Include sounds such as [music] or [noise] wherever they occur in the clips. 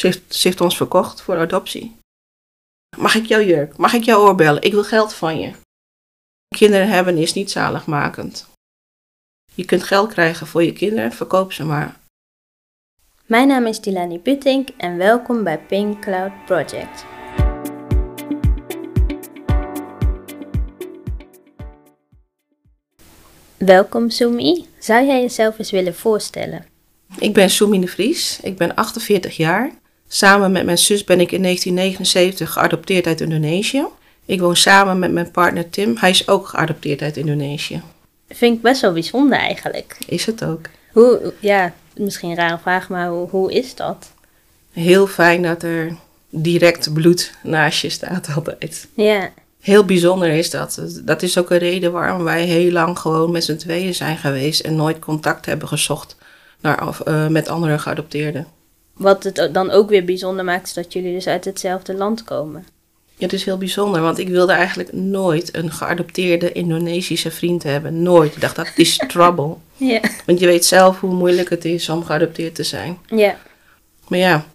Ze heeft, ze heeft ons verkocht voor adoptie. Mag ik jouw jurk? Mag ik jouw oorbellen? Ik wil geld van je. Kinderen hebben is niet zaligmakend. Je kunt geld krijgen voor je kinderen, verkoop ze maar. Mijn naam is Dilani Puttink en welkom bij Pink Cloud Project. Welkom Sumi. Zou jij jezelf eens willen voorstellen? Ik ben Soumi de Vries, ik ben 48 jaar. Samen met mijn zus ben ik in 1979 geadopteerd uit Indonesië. Ik woon samen met mijn partner Tim, hij is ook geadopteerd uit Indonesië. Vind ik best wel bijzonder eigenlijk. Is het ook. Hoe, ja, misschien een rare vraag, maar hoe, hoe is dat? Heel fijn dat er direct bloed naast je staat altijd. Ja, Heel bijzonder is dat. Dat is ook een reden waarom wij heel lang gewoon met z'n tweeën zijn geweest en nooit contact hebben gezocht naar, eh, met andere geadopteerden. Wat het dan ook weer bijzonder maakt, is dat jullie dus uit hetzelfde land komen. Ja, het is heel bijzonder, want ik wilde eigenlijk nooit een geadopteerde Indonesische vriend hebben. Nooit. Ik dacht, dat is [laughs] trouble. Ja. Want je weet zelf hoe moeilijk het is om geadopteerd te zijn. Ja, Maar ja,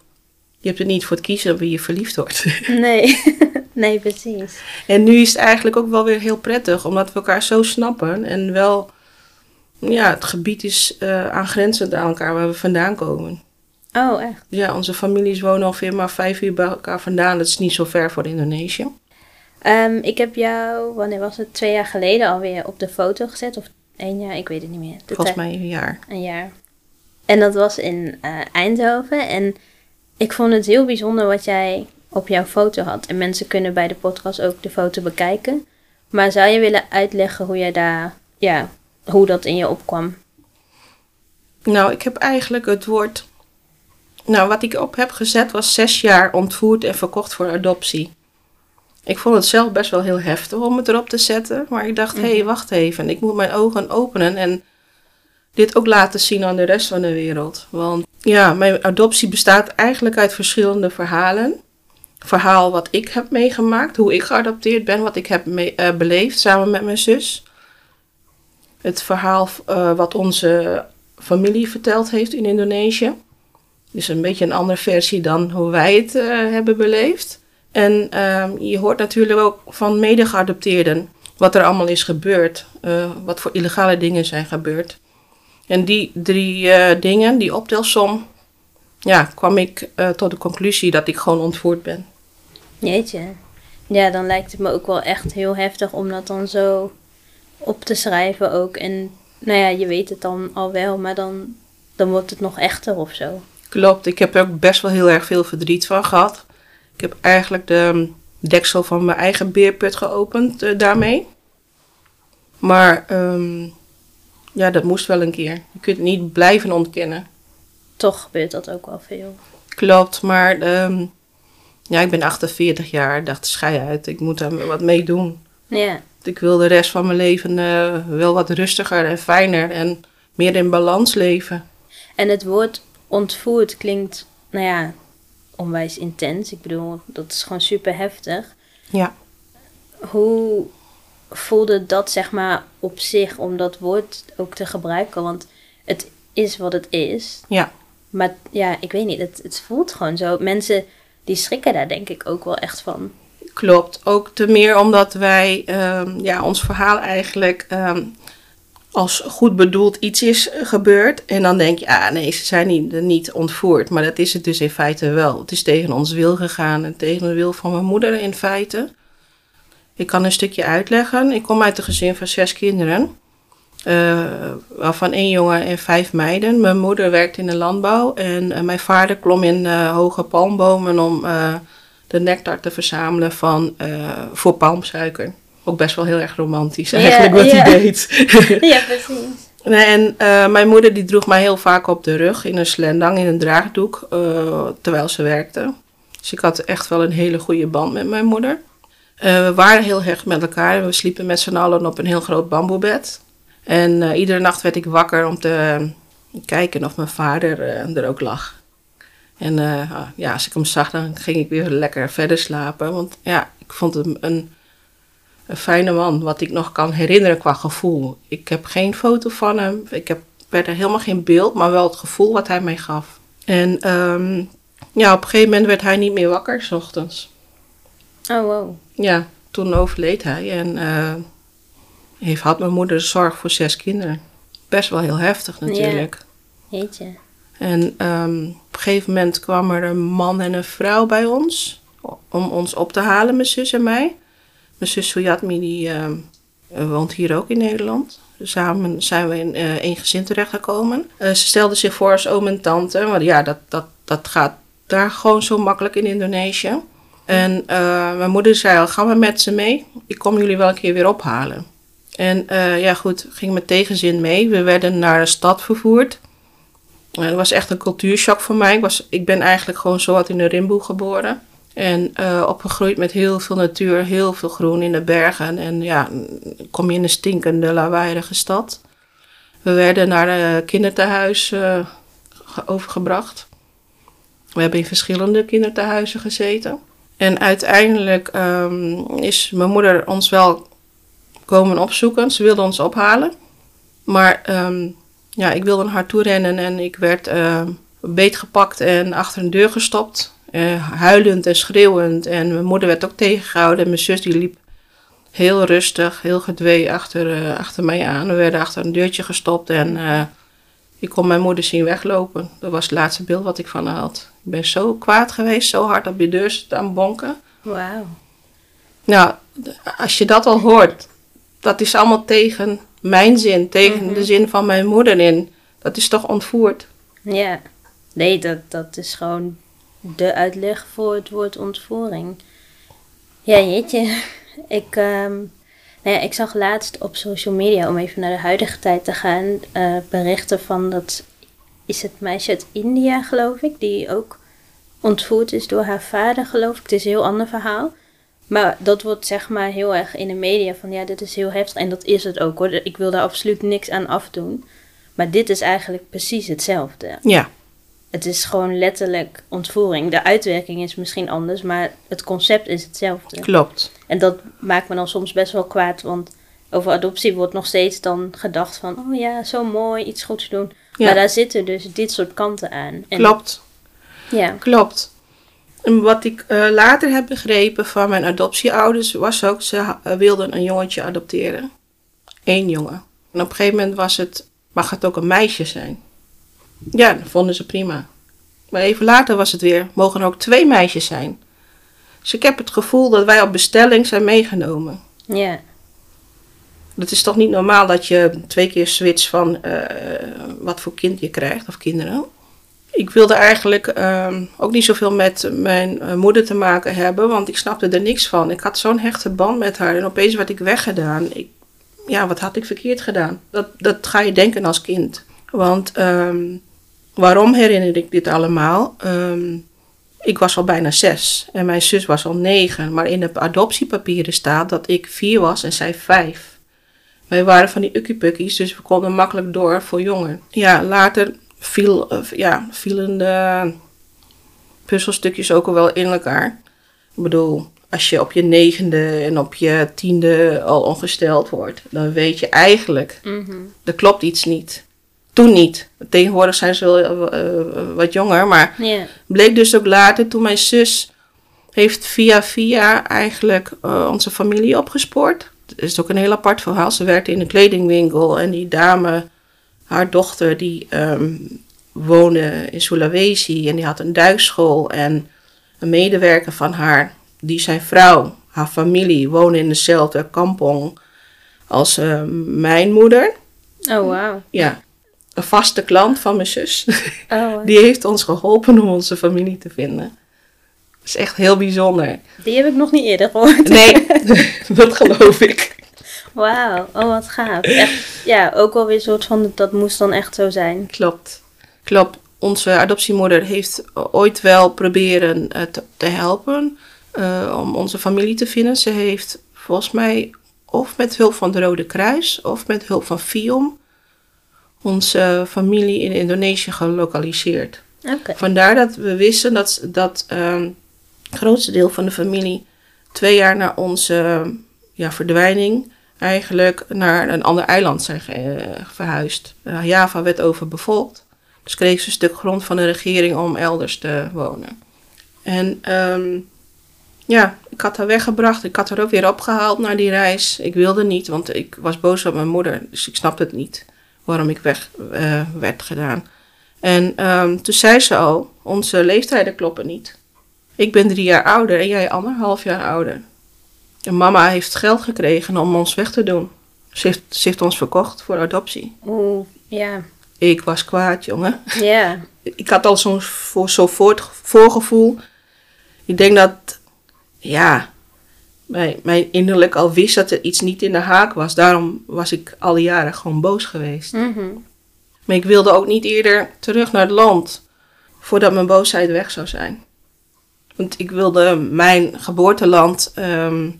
je hebt het niet voor het kiezen wie je verliefd wordt. [laughs] nee. [laughs] nee, precies. En nu is het eigenlijk ook wel weer heel prettig, omdat we elkaar zo snappen. En wel, ja, het gebied is eh aangrenzend aan elkaar waar we vandaan komen. Oh, echt? Ja, onze families wonen ongeveer maar vijf uur bij elkaar vandaan. Dat is niet zo ver voor Indonesië. Ehm, ik heb jou, wanneer was het? Twee jaar geleden alweer op de foto gezet. Of één jaar, ik weet het niet meer. De Volgens mij een jaar. Een jaar. En dat was in eh, Eindhoven. En ik vond het heel bijzonder wat jij op jouw foto had. En mensen kunnen bij de podcast ook de foto bekijken. Maar zou je willen uitleggen hoe jij daar, ja, hoe dat in je opkwam? Nou, ik heb eigenlijk het woord. Nou, wat ik op heb gezet was zes jaar ontvoerd en verkocht voor adoptie. Ik vond het zelf best wel heel heftig om het erop te zetten. Maar ik dacht, hé, hey, wacht even. Ik moet mijn ogen openen en dit ook laten zien aan de rest van de wereld. Want ja, mijn adoptie bestaat eigenlijk uit verschillende verhalen. Verhaal wat ik heb meegemaakt, hoe ik geadopteerd ben, wat ik heb mee, eh, beleefd samen met mijn zus. Het verhaal eh, wat onze familie verteld heeft in Indonesië. Dus een beetje een andere versie dan hoe wij het eh, hebben beleefd. En ehm, je hoort natuurlijk ook van mede-geadopteerden wat er allemaal is gebeurd. eh, wat voor illegale dingen zijn gebeurd. En die drie eh, dingen, die optelsom, ja, kwam ik tot de conclusie dat ik gewoon ontvoerd ben. Jeetje. Ja, dan lijkt het me ook wel echt heel heftig om dat dan zo op te schrijven ook. En nou ja, je weet het dan al wel, maar dan, dan wordt het nog echter of zo. Klopt, ik heb er ook best wel heel erg veel verdriet van gehad. Ik heb eigenlijk de mm, deksel van mijn eigen beerput geopend eh, daarmee. Maar ehm, ja, dat moest wel een keer. Je kunt het niet blijven ontkennen. Toch gebeurt dat ook wel veel. Klopt, maar ehm, ja, ik ben 48 jaar. Dacht, schei uit, ik moet daar wat mee doen. Ja, Ik wil de rest van mijn leven eh, wel wat rustiger en fijner en meer in balans leven. en het woord ontvoerd klinkt, nou ja, onwijs intens. Ik bedoel, dat is gewoon super heftig. Ja. Hoe voelde dat, zeg maar, op zich om dat woord ook te gebruiken? Want het is wat het is. Ja. Maar ja, ik weet niet, het, het voelt gewoon zo. Mensen die schrikken daar denk ik ook wel echt van. Klopt, ook te meer omdat wij ehm, ja, ons verhaal eigenlijk ehm, als goed bedoeld iets is eh, gebeurd. En dan denk je, ah nee, ze zijn niet, niet ontvoerd. Maar dat is het dus in feite wel. Het is tegen ons wil gegaan en tegen de wil van mijn moeder in feite. Ik kan een stukje uitleggen. Ik kom uit een gezin van zes kinderen. eh, waarvan één jongen en vijf meiden. Mijn moeder werkt in de landbouw en eh, mijn vader klom in hoge palmbomen om de nectar te verzamelen van, voor palmsuiker. Ook best wel heel erg romantisch eigenlijk wat hij deed. [laughs] ja, precies. Nee, en eh, mijn moeder die droeg mij heel vaak op de rug in een slendang, in een draagdoek, eh, terwijl ze werkte. Dus ik had echt wel een hele goede band met mijn moeder. Eh, we waren heel hecht met elkaar. We sliepen met z'n allen op een heel groot bamboebed. En iedere nacht werd ik wakker om te kijken of mijn vader er ook lag. En ah, ja, als ik hem zag, dan ging ik weer lekker verder slapen. Want ja, ik vond hem een, een fijne man, wat ik nog kan herinneren qua gevoel. Ik heb geen foto van hem. Ik heb verder helemaal geen beeld, maar wel het gevoel wat hij mij gaf. En ehm, Ja, op een gegeven moment werd hij niet meer wakker, s ochtends. Oh, wow. Ja, toen overleed hij en eh, heeft, had mijn moeder zorg voor zes kinderen. Best wel heel heftig natuurlijk. Jeetje. En ehm, op een gegeven moment kwam er een man en een vrouw bij ons om ons op te halen, mijn zus en mij. Mijn zus Suyatmi, die ehm, woont hier ook in Nederland. Samen zijn we in uh, één gezin terechtgekomen. Uh, ze stelde zich voor als oom en tante, want ja, dat, dat, dat gaat daar gewoon zo makkelijk in Indonesië. En uh, mijn moeder zei al, ga maar met ze mee. Ik kom jullie wel een keer weer ophalen. En ja, goed, ging met tegenzin mee. We werden naar de stad vervoerd. dat was echt een cultuurshock voor mij. Ik, was, ik ben eigenlijk gewoon zo wat in de Rimboe geboren. En uh, opgegroeid met heel veel natuur, heel veel groen in de bergen. En ja, kom je in een stinkende, lawaaierige stad. We werden naar een kinderthuis uh, overgebracht. We hebben in verschillende kinderthuizen gezeten. En uiteindelijk um, is mijn moeder ons wel komen opzoeken. Ze wilde ons ophalen. Maar um, ja, ik wilde naar haar toe rennen en ik werd uh, beetgepakt en achter een deur gestopt. Uh, huilend en schreeuwend. En mijn moeder werd ook tegengehouden. En mijn zus die liep heel rustig, heel gedwee achter, uh, achter mij aan. We werden achter een deurtje gestopt en uh, ik kon mijn moeder zien weglopen. Dat was het laatste beeld wat ik van haar had. Ik ben zo kwaad geweest, zo hard op je deur staan bonken. Wauw. Nou, als je dat al hoort, dat is allemaal tegen mijn zin, tegen mm -hmm. de zin van mijn moeder in. Dat is toch ontvoerd? Ja, nee, dat, dat is gewoon de uitleg voor het woord ontvoering. Ja, jeetje. [laughs] Ik, um, nou ja, ik zag laatst op social media, om even naar de huidige tijd te gaan, uh, berichten van dat is het meisje uit India, geloof ik, die ook ontvoerd is door haar vader, geloof ik. Het is een heel ander verhaal. Maar dat wordt zeg maar heel erg in de media van ja, dit is heel heftig. En dat is het ook hoor. Ik wil daar absoluut niks aan afdoen. Maar dit is eigenlijk precies hetzelfde. Ja. Het is gewoon letterlijk ontvoering. De uitwerking is misschien anders, maar het concept is hetzelfde. Klopt. En dat maakt me dan soms best wel kwaad, want over adoptie wordt nog steeds dan gedacht van, oh ja, zo mooi, iets goeds doen. Ja. Maar daar zitten dus dit soort kanten aan. En Klopt. Ja. Klopt. En wat ik uh, later heb begrepen van mijn adoptieouders was ook, ze uh, wilden een jongetje adopteren. Eén jongen. En op een gegeven moment was het, mag het ook een meisje zijn? Ja, dat vonden ze prima. Maar even later was het weer, mogen er ook twee meisjes zijn. Dus ik heb het gevoel dat wij op bestelling zijn meegenomen. Ja. Het is toch niet normaal dat je twee keer switcht van uh, wat voor kind je krijgt of kinderen. Ik wilde eigenlijk uh, ook niet zoveel met mijn uh, moeder te maken hebben, want ik snapte er niks van. Ik had zo'n hechte band met haar en opeens werd ik weggedaan. Ik, ja, wat had ik verkeerd gedaan? Dat, dat ga je denken als kind. Want um, waarom herinner ik dit allemaal? Um, ik was al bijna zes en mijn zus was al negen. Maar in de adoptiepapieren staat dat ik vier was en zij vijf. Wij waren van die ukkipukkies, dus we konden makkelijk door voor jongen. Ja, later viel, uh, ja, vielen de puzzelstukjes ook al wel in elkaar. Ik bedoel, als je op je negende en op je tiende al ongesteld wordt, dan weet je eigenlijk, mm -hmm. er klopt iets niet. Toen niet. Tegenwoordig zijn ze wel uh, wat jonger, maar yeah. bleek dus ook later toen mijn zus heeft via via eigenlijk uh, onze familie opgespoord. Dat is ook een heel apart verhaal. Ze werkte in een kledingwinkel en die dame, haar dochter, die um, woonde in Sulawesi en die had een duikschool en een medewerker van haar, die zijn vrouw, haar familie, woonde in dezelfde kampong als uh, mijn moeder. Oh, wow. Ja, een vaste klant van mijn zus. Oh. [laughs] Die heeft ons geholpen om onze familie te vinden. Dat is echt heel bijzonder. Die heb ik nog niet eerder gehoord. Nee, [laughs] dat geloof ik. Wauw, oh wat gaaf. Echt, ja, ook wel weer een soort van, dat moest dan echt zo zijn. Klopt, klopt. Onze adoptiemoeder heeft ooit wel proberen uh, te, te, helpen uh, om onze familie te vinden. Ze heeft volgens mij of met hulp van de Rode Kruis of met hulp van FIOM onze familie in Indonesië gelokaliseerd. Okay. Vandaar dat we wisten dat, dat um, het grootste deel van de familie twee jaar na onze ja, verdwijning eigenlijk naar een ander eiland zijn uh, verhuisd. Uh, Java werd overbevolkt. Dus kreeg ze een stuk grond van de regering om elders te wonen. En ehm, ja, ik had haar weggebracht. Ik had haar ook weer opgehaald naar die reis. Ik wilde niet, want ik was boos op mijn moeder. Dus ik snapte het niet waarom ik weg eh, werd gedaan. En ehm, toen zei ze al, onze leeftijden kloppen niet. Ik ben drie jaar ouder en jij anderhalf jaar ouder. En mama heeft geld gekregen om ons weg te doen. Ze heeft, ze heeft ons verkocht voor adoptie. Oeh, ja. Ik was kwaad, jongen. Ja. [laughs] Ik had al zo'n voor, zo. Ik denk dat, ja, mijn, mijn innerlijk al wist dat er iets niet in de haak was. Daarom was ik al die jaren gewoon boos geweest. Mhm. Maar ik wilde ook niet eerder terug naar het land voordat mijn boosheid weg zou zijn. Want ik wilde mijn geboorteland ehm,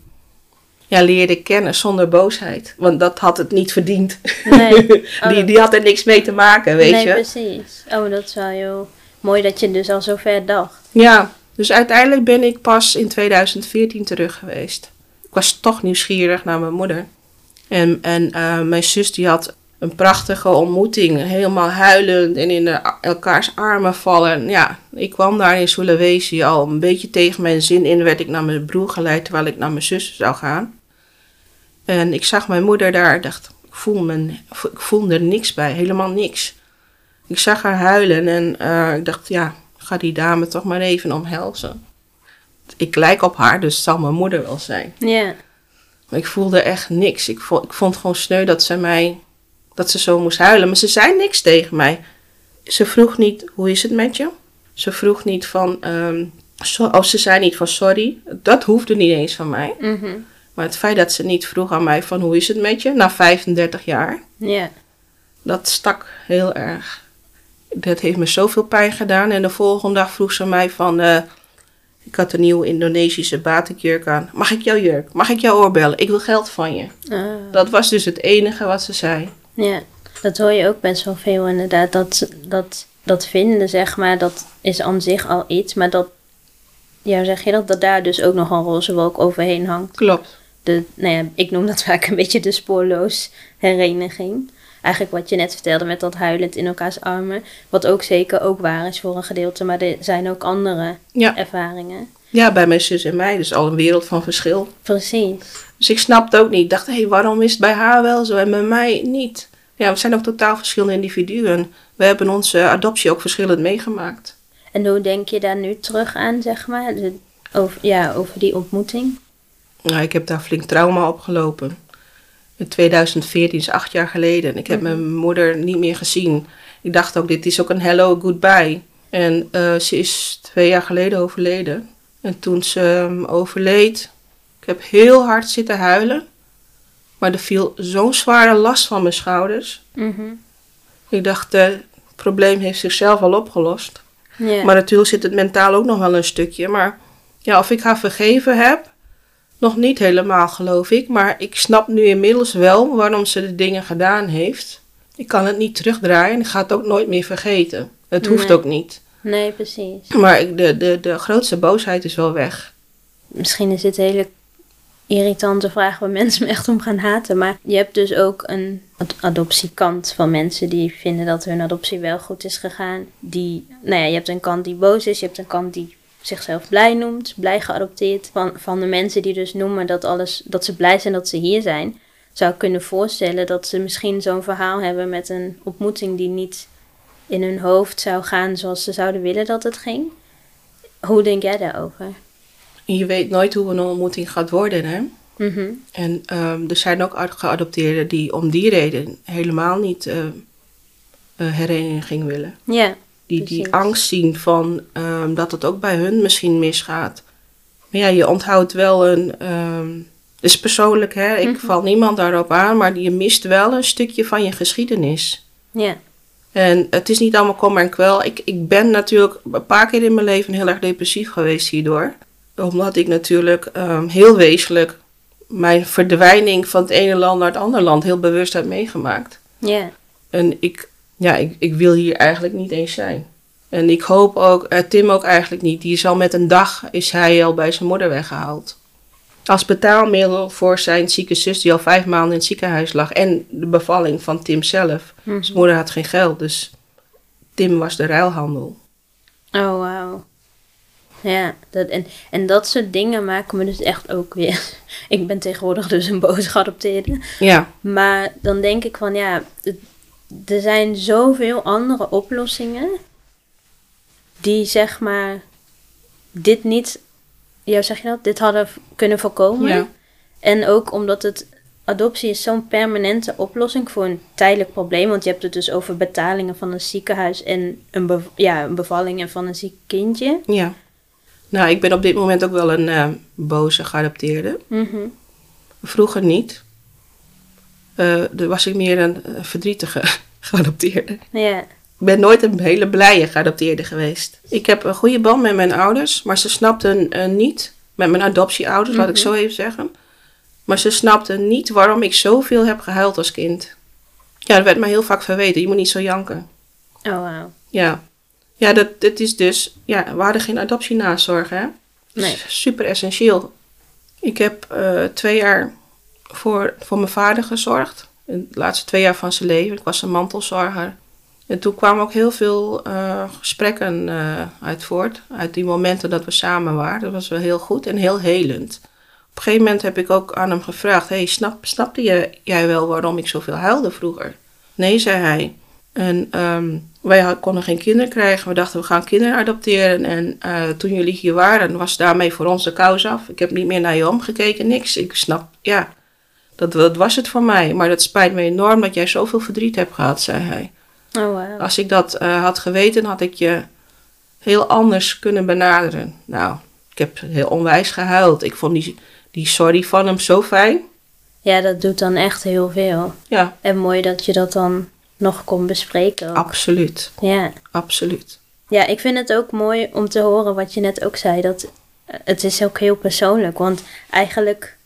ja, leren kennen zonder boosheid. Want dat had het niet verdiend. Nee. [laughs] die, Oh. die had er niks mee te maken, weet nee, je. precies. Oh, dat is wel heel mooi dat je dus al zo ver dacht. Ja, dus uiteindelijk ben ik pas in 2014 terug geweest. Ik was toch nieuwsgierig naar mijn moeder. En, en eh, mijn zus die had een prachtige ontmoeting. Helemaal huilend en in elkaars armen vallen. Ja, ik kwam daar in Sulawesi al een beetje tegen mijn zin in. Werd ik naar mijn broer geleid terwijl ik naar mijn zus zou gaan. En ik zag mijn moeder daar. Dacht, ik voel, ik voel er niks bij. Helemaal niks. Ik zag haar huilen en eh, ik dacht, ja, ga die dame toch maar even omhelzen. Ik lijk op haar, dus het zal mijn moeder wel zijn. Ja. Maar ik voelde echt niks. Ik vond, ik vond gewoon sneu dat ze mij, dat ze zo moest huilen. Maar ze zei niks tegen mij. Ze vroeg niet, hoe is het met je? Ze vroeg niet van, so- of ze zei niet van sorry. Dat hoefde niet eens van mij. Mhm. Maar het feit dat ze niet vroeg aan mij van, hoe is het met je? Na 35 jaar. Ja. Dat stak heel erg. Dat heeft me zoveel pijn gedaan. En de volgende dag vroeg ze mij van... eh, ik had een nieuwe Indonesische batikjurk aan. Mag ik jouw jurk? Mag ik jou oorbellen? Ik wil geld van je. Ah. Dat was dus het enige wat ze zei. Ja, dat hoor je ook best wel veel inderdaad. Dat, dat, dat vinden, zeg maar, dat is aan zich al iets. Maar dat, ja, zeg je dat, dat daar dus ook nog een roze wolk overheen hangt. Klopt. De, nou ja, ik noem dat vaak een beetje de spoorloos hereniging. Eigenlijk wat je net vertelde met dat huilend in elkaars armen. Wat ook zeker ook waar is voor een gedeelte. Maar er zijn ook andere Ja. ervaringen. ja, bij mijn zus en mij. Dus al een wereld van verschil. Precies. Dus ik snapte ook niet. Ik dacht, hé, hey, waarom is het bij haar wel zo en bij mij niet? Ja, we zijn ook totaal verschillende individuen. We hebben onze adoptie ook verschillend meegemaakt. En hoe denk je daar nu terug aan, zeg maar? De- over, ja, over die ontmoeting? Nou, ik heb daar flink trauma opgelopen. In 2014 is acht jaar geleden. En ik heb mijn moeder niet meer gezien. Ik dacht ook, dit is ook een hello, goodbye. En eh, ze is twee jaar geleden overleden. En toen ze overleed, ik heb heel hard zitten huilen. Maar er viel zo'n zware last van mijn schouders. Mhm. Ik dacht, eh, het probleem heeft zichzelf al opgelost. Maar natuurlijk zit het mentaal ook nog wel een stukje. Maar ja, of ik haar vergeven heb, nog niet helemaal geloof ik. Maar ik snap nu inmiddels wel waarom ze de dingen gedaan heeft. Ik kan het niet terugdraaien en ik ga het ook nooit meer vergeten. Het hoeft ook niet. Nee, precies. Maar de, de, de grootste boosheid is wel weg. Misschien is dit een hele irritante vraag waar mensen me echt om gaan haten. Maar je hebt dus ook een ad- adoptiekant van mensen die vinden dat hun adoptie wel goed is gegaan. Die, nou ja, je hebt een kant die boos is, je hebt een kant die zichzelf blij noemt, blij geadopteerd. Van, van de mensen die dus noemen dat, alles, dat ze blij zijn dat ze hier zijn, zou ik kunnen voorstellen dat ze misschien zo'n verhaal hebben met een ontmoeting die niet in hun hoofd zou gaan zoals ze zouden willen dat het ging. Hoe denk jij daarover? Je weet nooit hoe een ontmoeting gaat worden, hè? Mhm. En ehm, er zijn ook geadopteerden die om die reden helemaal niet eh eh, hereniging willen. Ja, Die, Precies. die angst zien van ehm, dat het ook bij hun misschien misgaat. Maar ja, je onthoudt wel een. ehm het is persoonlijk, hè? Ik Mhm. val niemand daarop aan, maar je mist wel een stukje van je geschiedenis. ja, En het is niet allemaal kom en kwel. Ik, ik ben natuurlijk een paar keer in mijn leven heel erg depressief geweest hierdoor. Omdat ik natuurlijk ehm, heel wezenlijk mijn verdwijning van het ene land naar het andere land heel bewust heb meegemaakt. ja, En ik, ja, ik, ik wil hier eigenlijk niet eens zijn. En ik hoop ook, eh, Tim ook eigenlijk niet. Die is al met een dag, is hij al bij zijn moeder weggehaald. Als betaalmiddel voor zijn zieke zus die al vijf maanden in het ziekenhuis lag. En de bevalling van Tim zelf. Mhm. Zijn moeder had geen geld, dus Tim was de ruilhandel. Oh, wauw. Ja, dat, en, en dat soort dingen maken me dus echt ook weer. [laughs] Ik ben tegenwoordig dus een boos geadopteerde. Ja, Maar dan denk ik van ja, het- er zijn zoveel andere oplossingen die zeg maar dit niet, ja, zeg je dat, dit hadden kunnen voorkomen. Ja. En ook omdat het adoptie is zo'n permanente oplossing voor een tijdelijk probleem, want je hebt het dus over betalingen van een ziekenhuis en een, bev- ja, een bevalling en van een ziek kindje. ja. Nou, ik ben op dit moment ook wel een eh, boze geadopteerde. Mhm. Vroeger niet. Er was ik meer een eh, verdrietige [laughs] geadopteerde. Ja, Ik ben nooit een hele blije geadopteerde geweest. Ik heb een goede band met mijn ouders, maar ze snapten eh, niet, met mijn adoptieouders, laat ik Mhm. zo even zeggen. Maar ze snapten niet waarom ik zoveel heb gehuild als kind. Ja, dat werd mij heel vaak verweten. Je moet niet zo janken. oh wauw. Ja, ja dat, dat is dus... Ja, we hadden geen adoptienazorg, hè? Nee. Super essentieel. Ik heb twee jaar voor, voor mijn vader gezorgd. In de laatste twee jaar van zijn leven. Ik was een mantelzorger. En toen kwamen ook heel veel eh, gesprekken eh, uit voort. Uit die momenten dat we samen waren. Dat was wel heel goed en heel helend. Op een gegeven moment heb ik ook aan hem gevraagd: hey, snap, snapte je, jij wel waarom ik zoveel huilde vroeger? Nee, zei hij. En ehm, wij konden geen kinderen krijgen. We dachten, we gaan kinderen adopteren. En eh, toen jullie hier waren, was daarmee voor ons de kous af. Ik heb niet meer naar je omgekeken, niks. Ik snap, ja, dat, dat was het voor mij. Maar dat spijt me enorm dat jij zoveel verdriet hebt gehad, zei hij. Oh wauw. Als ik dat eh, had geweten, had ik je heel anders kunnen benaderen. Nou, ik heb heel onwijs gehuild. Ik vond die, die sorry van hem zo fijn. Ja, dat doet dan echt heel veel. Ja, En mooi dat je dat dan nog kon bespreken. ook. absoluut. Ja. Absoluut. ja, ik vind het ook mooi om te horen wat je net ook zei. Dat het is ook heel persoonlijk. Want eigenlijk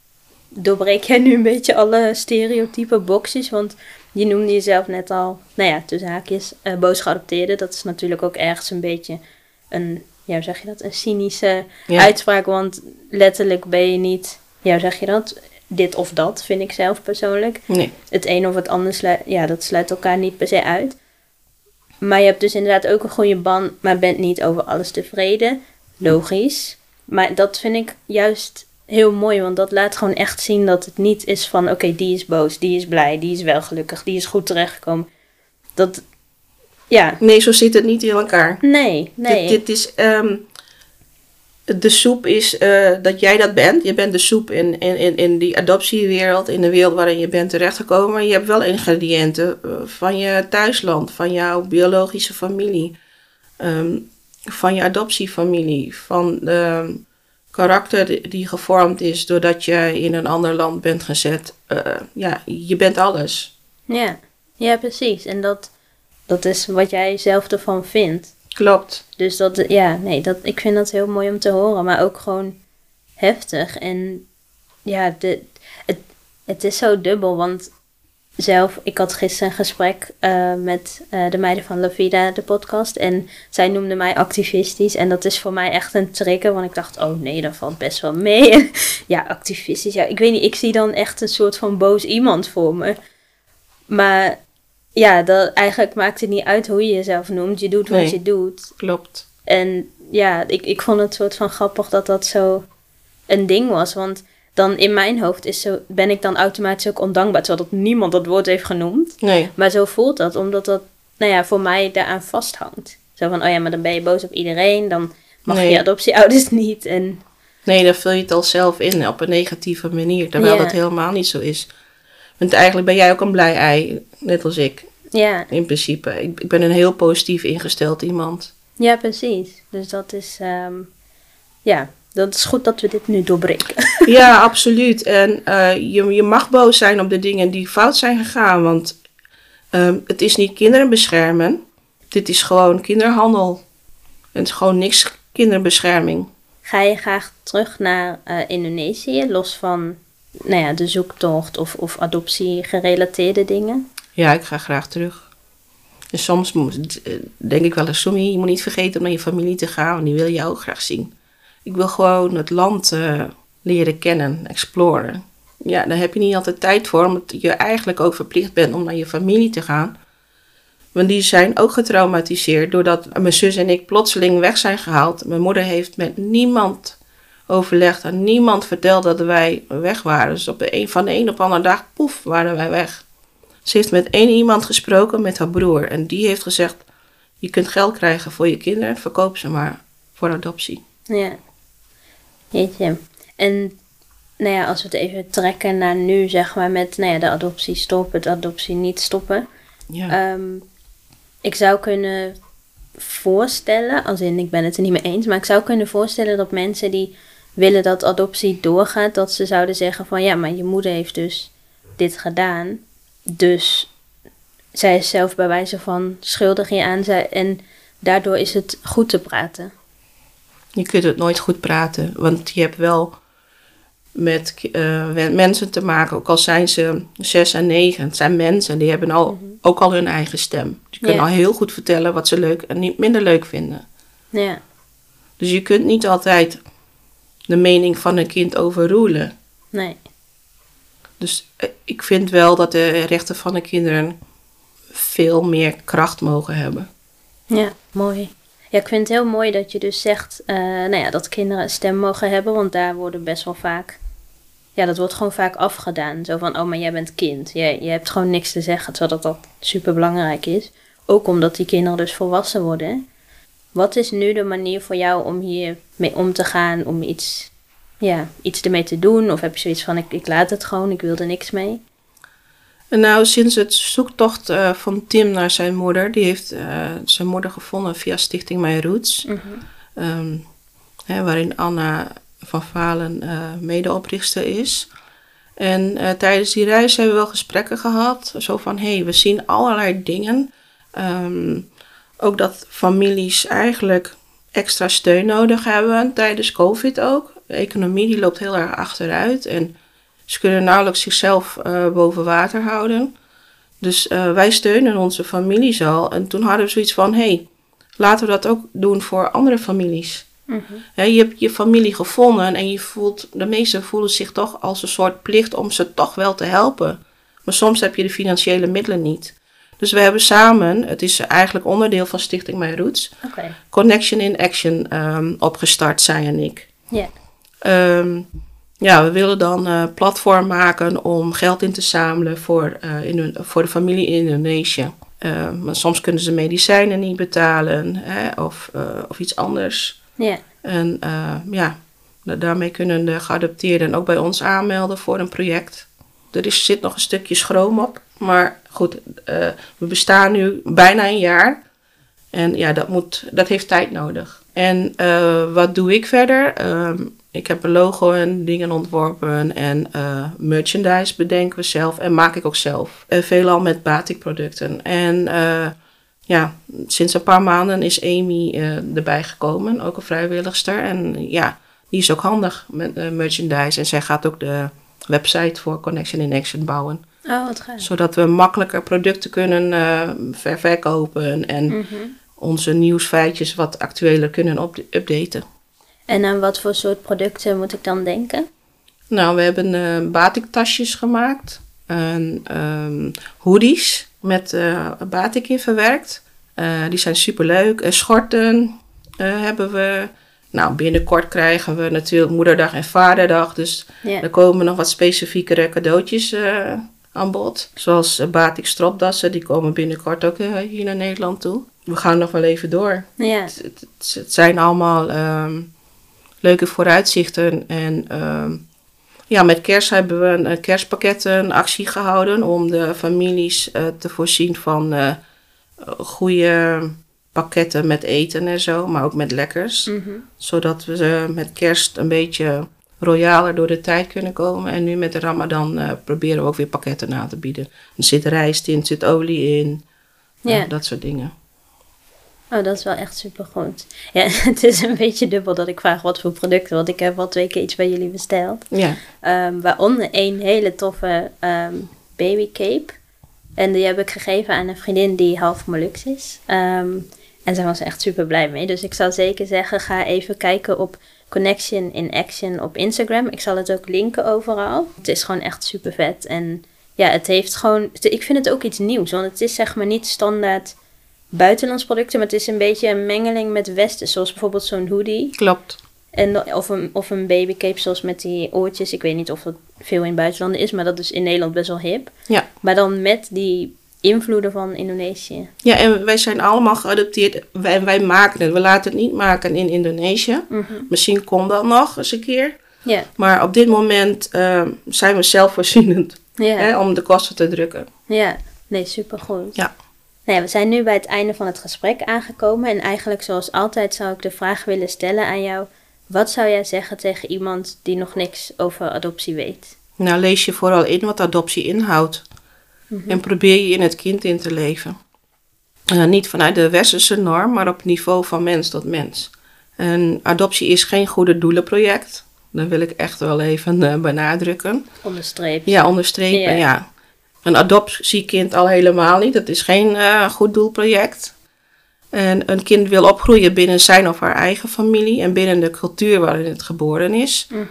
doorbreek jij nu een beetje alle stereotype boxjes. Want je noemde jezelf net al, nou ja, tussen haakjes, eh boos geadopteerde. Dat is natuurlijk ook ergens een beetje een, ja, hoe zeg je dat, een cynische Ja. uitspraak. Want letterlijk ben je niet, ja, hoe zeg je dat, dit of dat, vind ik zelf persoonlijk. Nee. het een of het ander sluit, ja, dat sluit elkaar niet per se uit. Maar je hebt dus inderdaad ook een goede band, maar bent niet over alles tevreden. Logisch. Maar dat vind ik juist heel mooi, want dat laat gewoon echt zien dat het niet is van: oké, die is boos, die is blij, die is wel gelukkig, die is goed terechtgekomen. Dat, ja, Nee, zo zit het niet in elkaar. nee, nee. Dit, dit is. ehm, de soep is eh, dat jij dat bent. Je bent de soep in, in, in, in die adoptiewereld, in de wereld waarin je bent terechtgekomen. Maar je hebt wel ingrediënten eh, van je thuisland, van jouw biologische familie, ehm, van je adoptiefamilie, van de karakter die- gevormd is doordat je in een ander land bent gezet. Eh, ja, je bent alles. Ja, ja, precies. En dat, dat is wat jij zelf ervan vindt. Klopt. Dus dat, ja, nee, dat, ik vind dat heel mooi om te horen, maar ook gewoon heftig. En ja, de, het, het is zo dubbel, want zelf, ik had gisteren een gesprek eh, met eh, de meiden van La Vida, de podcast, en zij noemde mij activistisch. En dat is voor mij echt een trigger, want ik dacht, oh nee, dat valt best wel mee. [laughs] ja, activistisch, ja, ik weet niet, ik zie dan echt een soort van boos iemand voor me. Maar ja, dat, eigenlijk maakt het niet uit hoe je jezelf noemt, je doet wat Nee. je doet. Klopt. En ja, ik, ik vond het soort van grappig dat dat zo een ding was. Want dan in mijn hoofd is zo, ben ik dan automatisch ook ondankbaar. Terwijl dat niemand dat woord heeft genoemd. Nee. Maar zo voelt dat, omdat dat, nou ja, voor mij daaraan vasthangt. Zo van, oh ja, maar dan ben je boos op iedereen. Dan mag Nee. je adoptieouders [laughs] niet. En Nee, dan vul je het al zelf in op een negatieve manier, terwijl Ja. dat helemaal niet zo is. Want eigenlijk ben jij ook een blij ei, net als ik, ja, in principe. Ik, ik ben een heel positief ingesteld iemand. ja, precies. Dus dat is, ehm, ja, dat is goed dat we dit nu doorbreken. [laughs] ja, absoluut. En eh, je, je mag boos zijn op de dingen die fout zijn gegaan, want ehm, het is niet kinderen beschermen. Dit is gewoon kinderhandel. Het is gewoon niks kinderbescherming. Ga je graag terug naar eh, Indonesië, los van nou ja, de zoektocht of, of adoptie-gerelateerde dingen? Ja, ik ga graag terug. En soms moet, eh, denk ik wel eens, Sommie, je moet niet vergeten om naar je familie te gaan, want die wil je ook graag zien. Ik wil gewoon het land eh, leren kennen, exploren. Ja, daar heb je niet altijd tijd voor, omdat je eigenlijk ook verplicht bent om naar je familie te gaan. Want die zijn ook getraumatiseerd doordat mijn zus en ik plotseling weg zijn gehaald. Mijn moeder heeft met niemand overlegd en niemand verteld dat wij weg waren. Dus op de een, van de een op de andere dag, poef, waren wij weg. Ze heeft met één iemand gesproken, met haar broer. En die heeft gezegd, je kunt geld krijgen voor je kinderen, verkoop ze maar voor adoptie. Ja. Jeetje. En nou ja, als we het even trekken naar nu, zeg maar, met nou ja, de adoptie stoppen, het adoptie niet stoppen. Ja. Ehm, ik zou kunnen voorstellen, als in ik ben het er niet mee eens, maar ik zou kunnen voorstellen dat mensen die willen dat adoptie doorgaat, dat ze zouden zeggen van ja, maar je moeder heeft dus dit gedaan. Dus zij is zelf bij wijze van schuldig zij, en daardoor is het goed te praten. Je kunt het nooit goed praten, want je hebt wel met eh, mensen te maken, ook al zijn ze zes en negen. Het zijn mensen, die hebben al, ook al hun eigen stem. Die kunnen Ja. al heel goed vertellen wat ze leuk en niet minder leuk vinden. Ja, Dus je kunt niet altijd de mening van een kind overroelen. nee. Dus eh, ik vind wel dat de rechten van de kinderen veel meer kracht mogen hebben. Ja, mooi. Ja, ik vind het heel mooi dat je dus zegt eh, nou ja, dat kinderen een stem mogen hebben, want daar worden best wel vaak. Ja, dat wordt gewoon vaak afgedaan. Zo van, oh, maar jij bent kind. Je, je hebt gewoon niks te zeggen, terwijl dat, dat super belangrijk is. Ook omdat die kinderen dus volwassen worden. Wat is nu de manier voor jou om hier mee om te gaan, om iets, ja, iets ermee te doen? Of heb je zoiets van, ik, ik laat het gewoon, ik wil er niks mee? En nou, sinds het zoektocht eh, van Tim naar zijn moeder, die heeft eh, zijn moeder gevonden via Stichting My Roots. Ehm, hè, waarin Anna van Valen eh medeoprichter is. En tijdens die reis hebben we wel gesprekken gehad. Zo van, hé, hey, we zien allerlei dingen. Ehm, ook dat families eigenlijk extra steun nodig hebben tijdens COVID ook. De economie die loopt heel erg achteruit. En ze kunnen nauwelijks zichzelf eh, boven water houden. Dus eh, wij steunen onze families al. En toen hadden we zoiets van, hé, hey, laten we dat ook doen voor andere families. Hè, je hebt je familie gevonden en je voelt, de meesten voelen zich toch als een soort plicht om ze toch wel te helpen. Maar soms heb je de financiële middelen niet. Dus we hebben samen, het is eigenlijk onderdeel van Stichting My Roots. Connection in Action ehm, opgestart, zij en ik. Ja. Ehm, ja, we willen dan een platform maken om geld in te zamelen voor, eh, in, voor de familie in Indonesië. Maar soms kunnen ze medicijnen niet betalen hè, of, eh, of iets anders. Ja. En eh, ja, da- daarmee kunnen de geadopteerden ook bij ons aanmelden voor een project. Er is, zit nog een stukje schroom op. Maar goed, eh, we bestaan nu bijna een jaar. En ja, dat, moet, dat heeft tijd nodig. En eh, wat doe ik verder? Ehm, ik heb een logo en dingen ontworpen. En eh, merchandise bedenken we zelf. En maak ik ook zelf. En veelal met batikproducten. En eh, ja, sinds een paar maanden is Amy eh, erbij gekomen. Ook een vrijwilligster. En ja, die is ook handig met eh, merchandise. En zij gaat ook de website voor Connection in Action bouwen. Oh, wat gaaf. Zodat we makkelijker producten kunnen eh, ver- verkopen. En Mhm. onze nieuwsfeitjes wat actueler kunnen updaten. En aan wat voor soort producten moet ik dan denken? Nou, we hebben eh batiktasjes gemaakt. En ehm, hoodies met eh batik in verwerkt. Eh, die zijn superleuk. En schorten hebben we. Nou, binnenkort krijgen we natuurlijk Moederdag en Vaderdag. Dus er komen nog wat specifiekere cadeautjes aan bod. Zoals batik stropdassen. Die komen binnenkort ook hier naar Nederland toe. We gaan nog wel even door. Het, het- het- het zijn allemaal ehm, leuke vooruitzichten. En ehm, ja, met kerst hebben we een, een kerstpakketten actie gehouden om de families eh, te voorzien van eh goede pakketten met eten en zo, maar ook met lekkers. Mhm. Zodat we met kerst een beetje royaler door de tijd kunnen komen. En nu met de Ramadan eh, proberen we ook weer pakketten aan te bieden. Er zit rijst in, er zit olie in, Ja. eh, dat soort dingen. Oh, dat is wel echt super goed. Ja, [laughs] het is een beetje dubbel dat ik vraag wat voor producten, want ik heb al twee keer iets bij jullie besteld. Ja, Ehm, waaronder een hele toffe ehm baby cape. En die heb ik gegeven aan een vriendin die half Molux is. Ehm, en zij was er echt super blij mee. Dus ik zou zeker zeggen, ga even kijken op Connection in Action op Instagram. Ik zal het ook linken overal. Het is gewoon echt super vet. En ja, het heeft gewoon... Ik vind het ook iets nieuws. Want het is zeg maar niet standaard buitenlands producten, maar het is een beetje een mengeling met westen, zoals bijvoorbeeld zo'n hoodie. Klopt. En, of, een, of een babycape zoals met die oortjes. Ik weet niet of dat veel in buitenlanden is, maar dat is in Nederland best wel hip. Ja. Maar dan met die invloeden van Indonesië. Ja, en wij zijn allemaal geadopteerd. Wij, wij maken het. We laten het niet maken in Indonesië. Misschien komt dat nog eens een keer. Ja, Maar op dit moment eh, zijn we zelfvoorzienend ja, hè, om de kosten te drukken. ja. Nee, supergoed. Ja. Nou ja, we zijn nu bij het einde van het gesprek aangekomen. En eigenlijk zoals altijd zou ik de vraag willen stellen aan jou. Wat zou jij zeggen tegen iemand die nog niks over adoptie weet? Nou, lees je vooral in wat adoptie inhoudt. En probeer je in het kind in te leven. Eh, niet vanuit de westerse norm, maar op niveau van mens tot mens. En adoptie is geen goede doelenproject. Dat wil ik echt wel even eh, benadrukken. Onderstreept. Ja, onderstrepen, Ja. ja. Een adoptiekind al helemaal niet. Dat is geen eh, goed doelproject. En een kind wil opgroeien binnen zijn of haar eigen familie en binnen de cultuur waarin het geboren is. Mhm.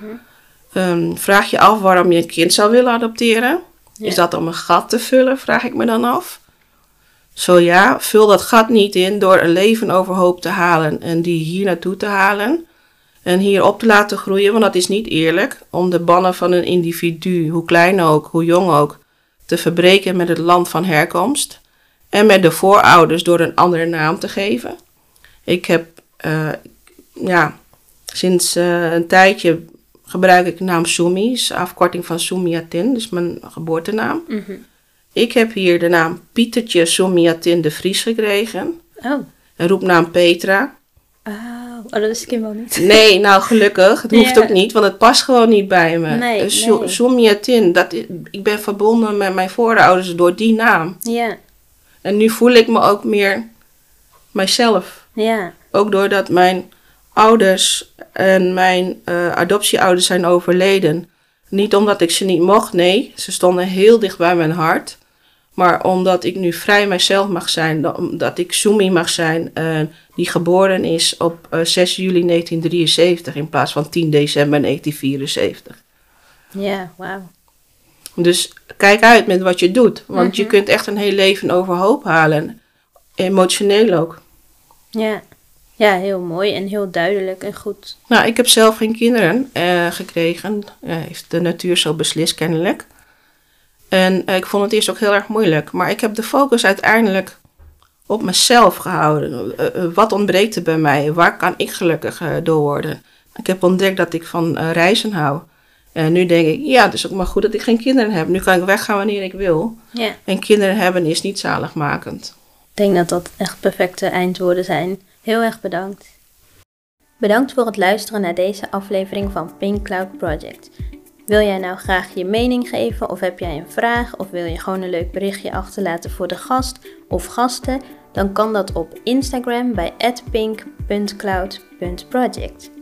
Ehm, vraag je af waarom je een kind zou willen adopteren? Ja. Is dat om een gat te vullen, vraag ik me dan af. Zo ja, vul dat gat niet in door een leven overhoop te halen en die hier naartoe te halen. En hier op te laten groeien, want dat is niet eerlijk. Om de bannen van een individu, hoe klein ook, hoe jong ook, te verbreken met het land van herkomst. En met de voorouders door een andere naam te geven. Ik heb, eh, ja, sinds eh, een tijdje gebruik ik de naam Sumi, afkorting van Sumiatin, dus mijn geboortenaam. Mhm. Ik heb hier de naam Pietertje Sumiatin de Vries gekregen. Oh. Een roepnaam Petra. Oh. Oh, dat niet. Nee, nou gelukkig. Het hoeft Ja. ook niet, want het past gewoon niet bij me. Nee, Eh, dat, ik ben verbonden met mijn voorouders door die naam. Ja, En nu voel ik me ook meer mijzelf. ja, Ook doordat mijn ouders en mijn eh, adoptieouders zijn overleden. Niet omdat ik ze niet mocht, nee. Ze stonden heel dicht bij mijn hart. Maar omdat ik nu vrij mijzelf mag zijn. dat- Omdat ik Sumi mag zijn. eh, die geboren is op eh, 6 juli 1973 in plaats van 10 december 1974. ja, wauw. Dus kijk uit met wat je doet. Want je Mhm. kunt echt een heel leven overhoop halen. Emotioneel ook. Ja. ja, heel mooi en heel duidelijk en goed. Nou, ik heb zelf geen kinderen eh, gekregen. Eh, heeft de natuur zo beslist, kennelijk. En eh, ik vond het eerst ook heel erg moeilijk. Maar ik heb de focus uiteindelijk op mezelf gehouden. Eh, eh, wat ontbreekt er bij mij? Waar kan ik gelukkig door worden? Ik heb ontdekt dat ik van reizen hou. En nu denk ik, ja, het is ook maar goed dat ik geen kinderen heb. Nu kan ik weggaan wanneer ik wil. Ja. En kinderen hebben is niet zaligmakend. Ik denk dat dat echt perfecte eindwoorden zijn. Heel erg bedankt. Bedankt voor het luisteren naar deze aflevering van Pink Cloud Project. Wil jij nou graag je mening geven of heb jij een vraag of wil je gewoon een leuk berichtje achterlaten voor de gast of gasten? Dan kan dat op Instagram bij pink.cloud.project.